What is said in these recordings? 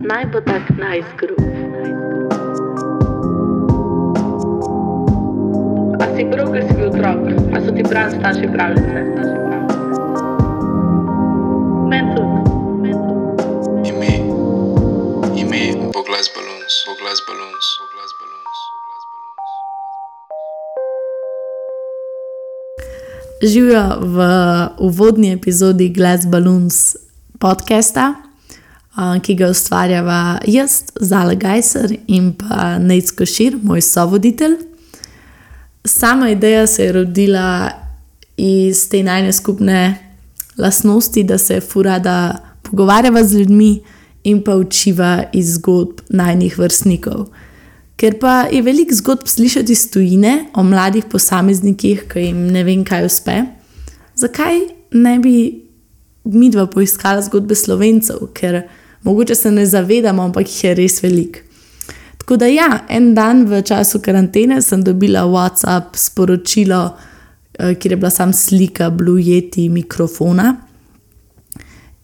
Naj bo tak najzgrub. A si prav, ker si bil otrok, a so ti pravi starši pravljice? Meni tudi. Ime, ime, poglas balons, poglas balons, poglas balons. Živijo v uvodni epizodi Glass Balloons podcasta, ki ga ustvarjava jaz, Zala Gajser in pa Nec Košir, moj sovoditelj. Sama ideja se je rodila iz te najne skupne lastnosti, da se furada pogovarjava z ljudmi in pa učiva iz zgodb najnih vrstnikov. Ker pa je veliko zgodb slišati iz tujine o mladih posameznikih, ki jim ne vem, kaj uspe, zakaj ne bi mi dva poiskala zgodbe slovencev, ker mogoče se ne zavedamo, ampak jih je res veliko. Tako da, ja, en dan v času karantene sem dobila WhatsApp sporočilo, eh, kjer je bila sam slika Blue Yeti mikrofona.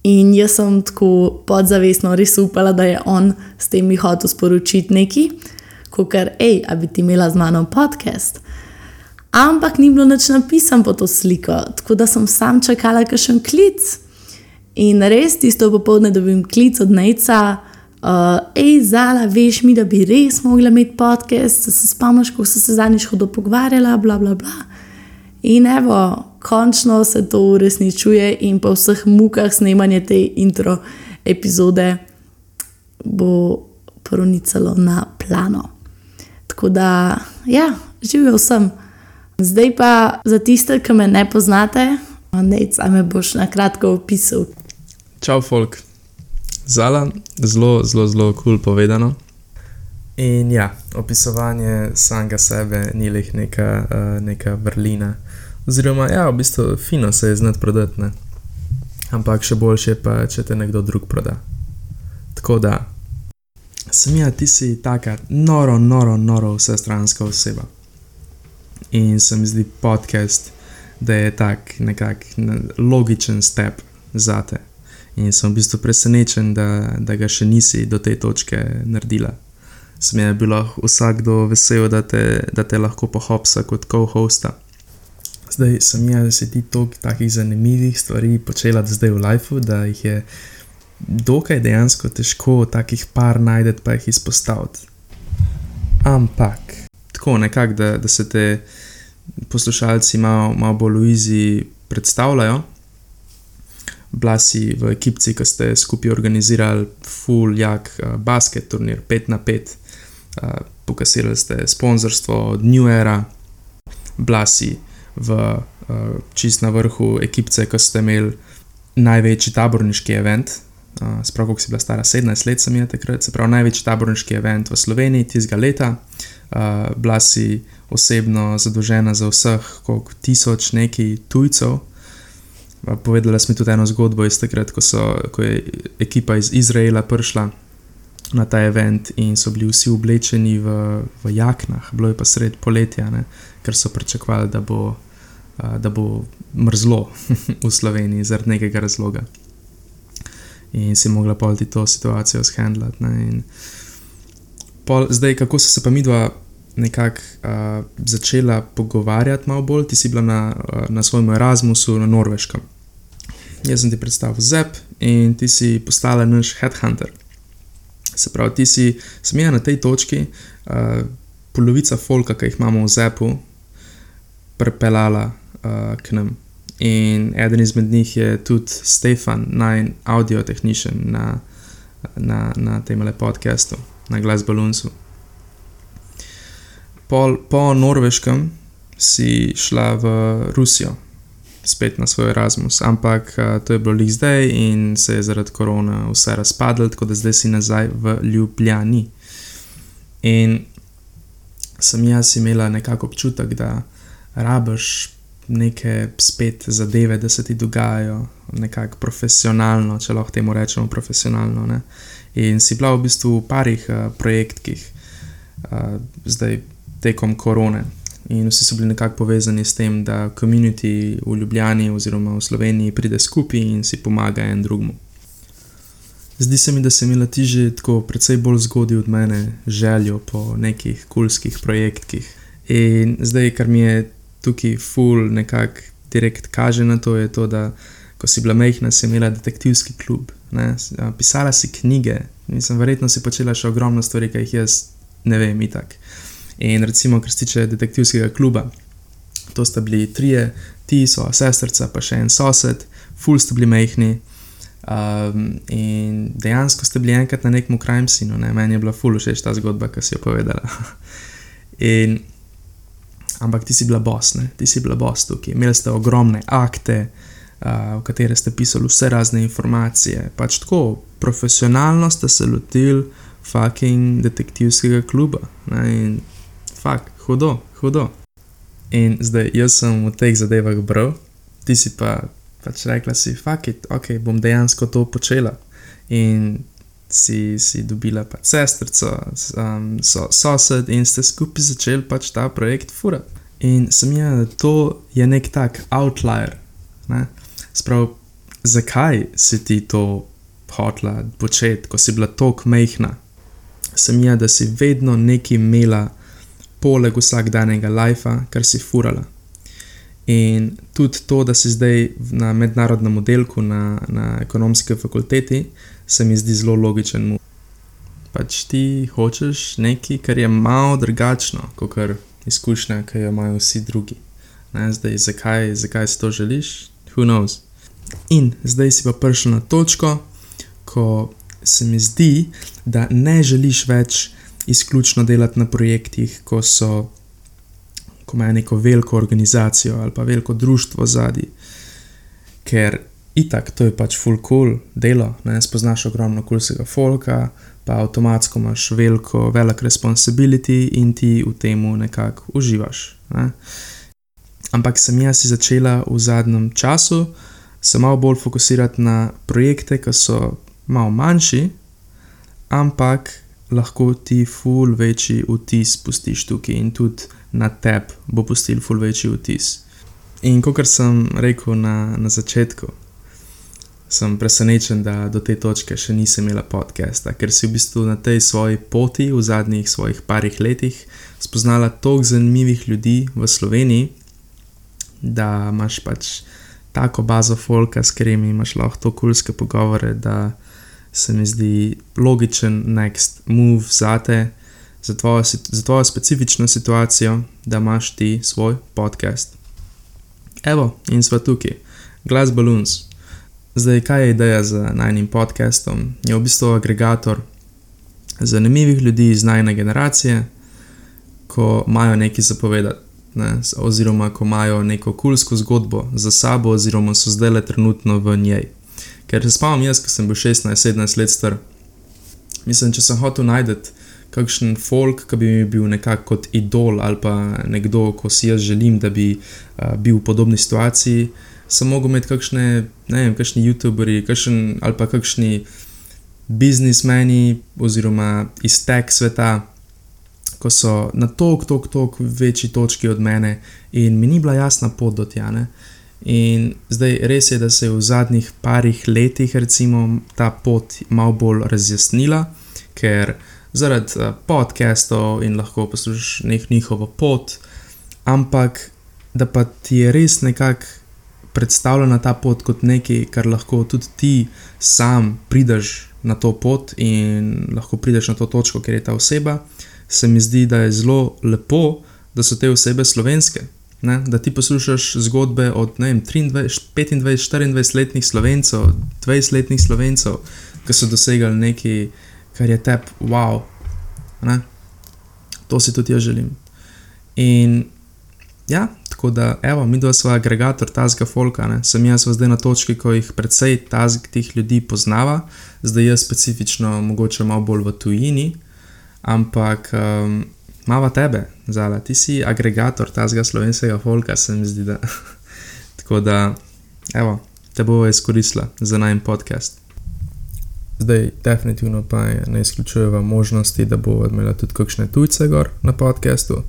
In jaz sem tako podzavestno res upala, da je on s tem hotel sporočiti nekaj, kot kar, hej, a bi ti imela z mano podcast. Ampak ni bilo nič napisano pod to sliko, tako da sem sam čakala kakšen klic. In res tisto popoldne dobim klic od Neca, uh, hej, Zala, veš mi, da bi res mogla imeti podcast, da se spomniš, kako so se zadnjič hodo pogovarjala, bla, bla, bla. In evo, končno se to uresničuje, in po vseh mukah snemanja te intro epizode bo pronicalo na plano. Tako da, ja, živijo sem. Zdaj pa za tiste, ki me ne poznate, nec, a me boš na kratko opisal. Čau, folk. Zala, zelo, zelo, zelo kul cool povedano. In ja, opisovanje samega sebe ni le neka, uh, neka vrlina. Oziroma, ja, v bistvu fino se je znati prodati, ne? ampak še boljše pa, če te nekdo drug proda. Tako da, sem ja, ti si taka noro, noro, noro vsestranska oseba. In se mi zdi podcast, da je tak nekak ne- logičen step za te. In sem v bistvu presenečen, da, da ga še nisi do te točke naredila. Sem je bil lahko vsakdo vesel, da te, da te lahko pohopsa kot co-hosta. Zdaj sem jaz, da si ti toliko takih zanimivih stvari počela zdaj v lifeu, da jih je dokaj dejansko težko takih par najti, pa jih izpostaviti. Ampak tako nekako, da, da se te poslušalci malo, malo bolj v izi predstavljajo. Bila si v ekipci, ki ste skupaj organizirali full jak uh, basket turnir 5 na 5, uh, pokasirali ste sponzorstvo od New Era, bila si v uh, čist na vrhu ekipce, ki ste imeli največji taborniški event. Uh, Sprav, ko si bila stara 17 let, sem je takrat, se pravi, največji taborniški event v Sloveniji tistega leta. Uh, bila si osebno zadolžena za vseh, koliko tisoč neki tujcev. Uh, Povedala si mi tudi eno zgodbo iz takrat, ko, so, ko je ekipa iz Izraela prišla na ta event in so bili vsi oblečeni v, v jaknah, bilo je pa sred poletja, ne, ker so pričakovali, da da bo mrzlo v Sloveniji zaradi nekega razloga. In si mogla polti to situacijo in Pol, zdaj, kako so se pa mi dva nekako uh, začela pogovarjati malo bolj, ti si bila na, uh, na svojem Erasmusu na Norveškem. Jaz sem ti predstavil Zep in ti si postala naš headhunter. Se pravi, ti si smija na tej točki, uh, polovica folka, ki jih imamo v Zepu, prepeljala uh, k nam. In eden izmed njih je tudi Stefan, naj audio technician na, na, na tem podkastu, na Glass Balloonsu. Pol, po Norveškem si šla v Rusijo, spet na svoj Erasmus, ampak uh, to je bilo lih zdaj in se je zaradi korona vse razpadlo, tako da zdaj si nazaj v Ljubljani. In sem jaz imela nekako občutek, da rabiš neke spet zadeve, da se ti dogajajo, nekako profesionalno, če lahko temu rečemo profesionalno. Ne? In si bila v bistvu v parih uh, projektih, uh, zdaj tekom korone. In vsi so bili nekako povezani s tem, da komunity v Ljubljani oziroma v Sloveniji pride skupaj in si pomaga en drugemu. zdi se mi, da se mi leti že tako precej bolj zgodaj od mene željo po nekih kulskih projektih. In zdaj, kar mi je tukaj ful nekako direkt kaže na to, je to, da ko si bila mehna, si imela detektivski klub, ne? pisala si knjige, nisem verjetno si počela še ogromno stvari, ki jih jaz ne vem, itak. In recimo, kar se tiče detektivskega kluba, to sta bili trije, ti so sestrca, pa še en sosed, ful sta bili mehni. Um, in dejansko ste bili enkrat na nekem crime scenu, ne? meni je bila ful všeč ta zgodba, ki si jo povedala. in, ampak ti si bila bos, ne? ti si bila bos tukaj, imeli ste ogromne akte, uh, v katere ste pisali vse razne informacije. Pač tako profesionalno ste se lotili fucking detektivskega kluba. Ne? In fuck, hudo, hudo. In zdaj jaz sem v teh zadevah bral, ti si pa pač rekla, si fuck it, ok, bom dejansko to počela. In si, si dobila pa sestrico, um, so, sosed in ste skupaj začeli pač ta projekt furati. In sem jaz, da to je nek tak outlier. Ne? Sprav, zakaj si ti to hotla početi, ko si bila tako mehna? Sem jaz, da si vedno nekaj imela, poleg vsakdanjega lajfa, kar si furala. In tudi to, da si zdaj na mednarodnem oddelku na, na ekonomski fakulteti, se mi zdi zelo logičen. Pač ti hočeš nekaj, kar je malo drugačno, kot kar izkušnja, ki jo imajo vsi drugi. Ne, zdaj, zakaj, zakaj si to želiš? Who knows? In zdaj si pa prišel na točko, ko se mi zdi, da ne želiš več izključno delati na projektih, ko so. Ko imajo neko veliko organizacijo ali pa veliko društvo zadnji, ker itak to je pač full cool delo, ne spoznaš ogromno kulsega folka, pa avtomatsko imaš veliko, velik responsibility in ti v tem nekako uživaš. Ne. Ampak sem jaz začela v zadnjem času se malo bolj fokusirati na projekte, ki so malo manjši, ampak lahko ti ful večji vtis pustiš tukaj in tudi na tebi bo pustil ful večji vtis. In kot sem rekel na, na začetku, sem presenečen, da do te točke še nisem imela podcasta, ker si v bistvu na tej svoji poti v zadnjih svojih parih letih spoznala toliko zanimivih ljudi v Sloveniji, da imaš pač tako bazo folka, s katerimi imaš lahko to kulske pogovore, da se mi zdi logičen next move za te, za tvojo, za tvojo specifično situacijo, da imaš ti svoj podcast. Evo, in sva tukaj, Glass Balloons. Zdaj, kaj je ideja z najnim podcastom? Je v bistvu agregator zanimivih ljudi iz najne generacije, ko imajo nekaj zapovedati ne, oziroma ko imajo neko kulsko zgodbo za sabo, oziroma so zdaj le trenutno v njej. Ker se spomnim, jaz, ko sem bil 16-17 let star, mislim, če sem hotel najti kakšen folk, ki bi mi bil nekako kot idol ali pa nekdo, ko si jaz želim, da bi uh, bil v podobni situaciji, sem mogel imeti kakšne, ne vem, kakšni YouTuberi kakšen, ali pa kakšni biznismeni oziroma iz tega sveta ko so na tok, tok, tok večji točki od mene in mi ni bila jasna pot do tja. In zdaj res je, da se je v zadnjih parih letih recimo, ta pot malo bolj razjasnila, ker zaradi uh, podcastov in lahko poslušaš nek njihovo pot, ampak da pa ti je res nekako predstavljena ta pot kot nekaj, kar lahko tudi ti sam prideš na to pot in lahko prideš na to točko, ker je ta oseba se mi zdi, da je zelo lepo, da so te osebe slovenske. Ne? Da ti poslušaš zgodbe od vem, 23, 25, 24 letnih slovencev, 20 letnih slovencev, ki so dosegali nekaj, kar je tebi wow. Ne? To si tudi jaz želim. In ja, tako da, evo, mi dva smo agregator tazga folka, ne? sem jaz zdaj na točki, ko jih predvsej tazg teh ljudi poznava, zdaj jaz specifično, mogoče malo bolj v tujini ampak um, mava tebe, zala, ti si agregator tega slovenskega folka, se mi zdi. Da. Tako da, evo, te bo izkoristila za najem podcast. Zdaj, definitivno pa ne izključujeva možnosti, da bo imela tudi kakšne tujce gor na podkastu,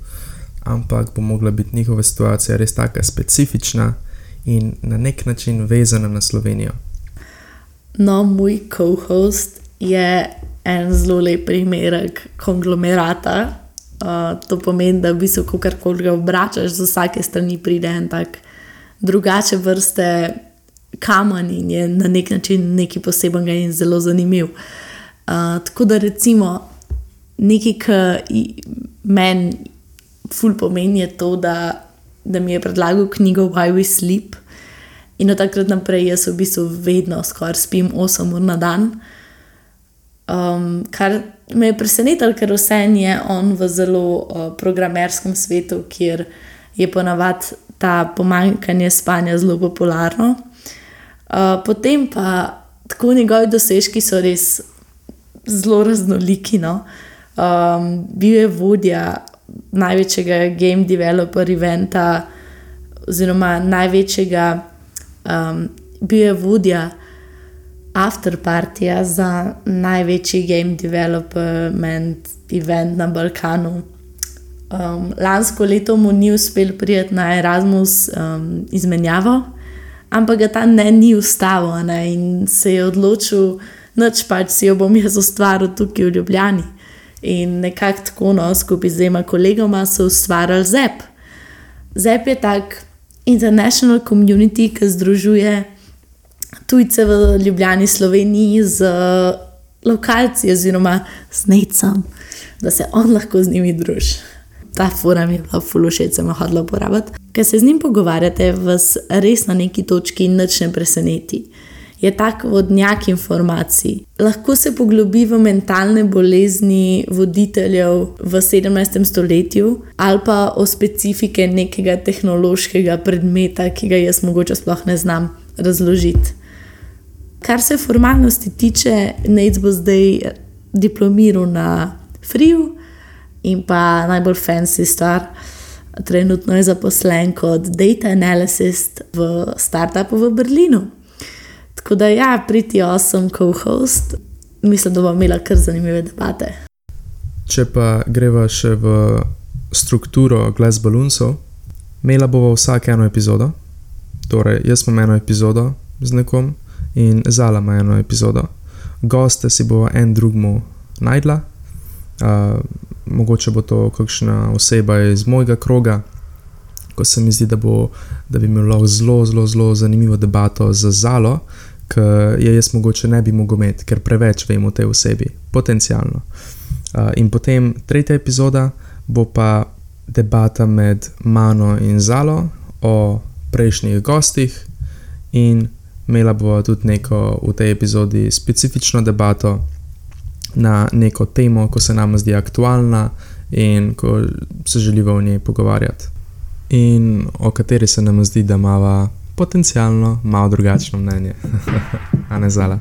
ampak bo mogla biti njihova situacija res tako specifična in na nek način vezana na Slovenijo. No, moj co-host je en zelo lep primerek konglomerata. Uh, to pomeni, da v bistvu, karkoli ga obračaš, z vsake strani pride en tak drugače vrste kamen in je na nek način nekaj posebnega in zelo zanimiv. Uh, tako da, recimo, nekaj, kar meni ful pomeni, je to, da, da mi je predlagal knjigo Why We Sleep. In od takrat naprej jaz v bistvu vedno skoraj spim 8 ur na dan. Um, kar me je presenetilo, ker vse je on v zelo uh, programerskem svetu, kjer je ponavadi ta pomankanje spanja zelo popularno. Uh, potem pa tako njegovi dosežki so res zelo raznoliki. No? Um, bil je vodja največjega game developer eventa, oziroma največjega, um, bil je vodja afterpartija za največji game development event na Balkanu. Um, lansko leto mu ni uspel prijeti na Erasmus um, izmenjavo, ampak ga ta ne ni ustavil ne, in se je odločil, da pač si jo bom jaz ustvaril tukaj v Ljubljani. In nekako tako, no, skupaj z dvema kolegoma so ustvarjali ZEP. ZEP je tak international community, ki združuje tujce v Ljubljani, Sloveniji z lokalci, oziroma z necem, da se on lahko z njimi druži. Ta forum je bila fulušec, sem jih hodila uporabljati. Ker se z njim pogovarjate, vas res na neki točki nič ne preseneti je tak vodnjak informacij. Lahko se poglobi v mentalne bolezni voditeljev v 17. stoletju ali pa o specifike nekega tehnološkega predmeta, ki ga jaz mogoče sploh ne znam razložiti. Kar se formalnosti tiče, Nec bo zdaj diplomiral na Friju in pa najbolj fancy stvar. Trenutno je zaposlen kot data analyst v startupu v Berlinu. Tako da, ja, priti osem co-host, mislim, da bomo imeli kar zanimive debate. Če pa greva še v strukturo Glass Balloonsov, imela bova vsak eno epizodo. Torej, jaz imam eno epizodo z nekom in Zala ima eno epizodo. Goste si bova en drugmu najdla, uh, mogoče bo to kakšna oseba iz mojega kroga. Ko se mi zdi, da, bo, da bi imel zelo, zelo, zelo zanimivo debato z Zalo, ki je jaz mogoče ne bi mogel imeti, ker preveč vem o tej osebi, potencialno. Uh, in potem tretja epizoda bo pa debata med mano in Zalo o prejšnjih gostih, in imela bo tudi neko v tej epizodi specifično debato na neko temo, ko se nam zdi aktualna in ko se želimo o njej pogovarjati. In o kateri se nam zdi, da ima potencialno malo drugačno mnenje. A ne zala.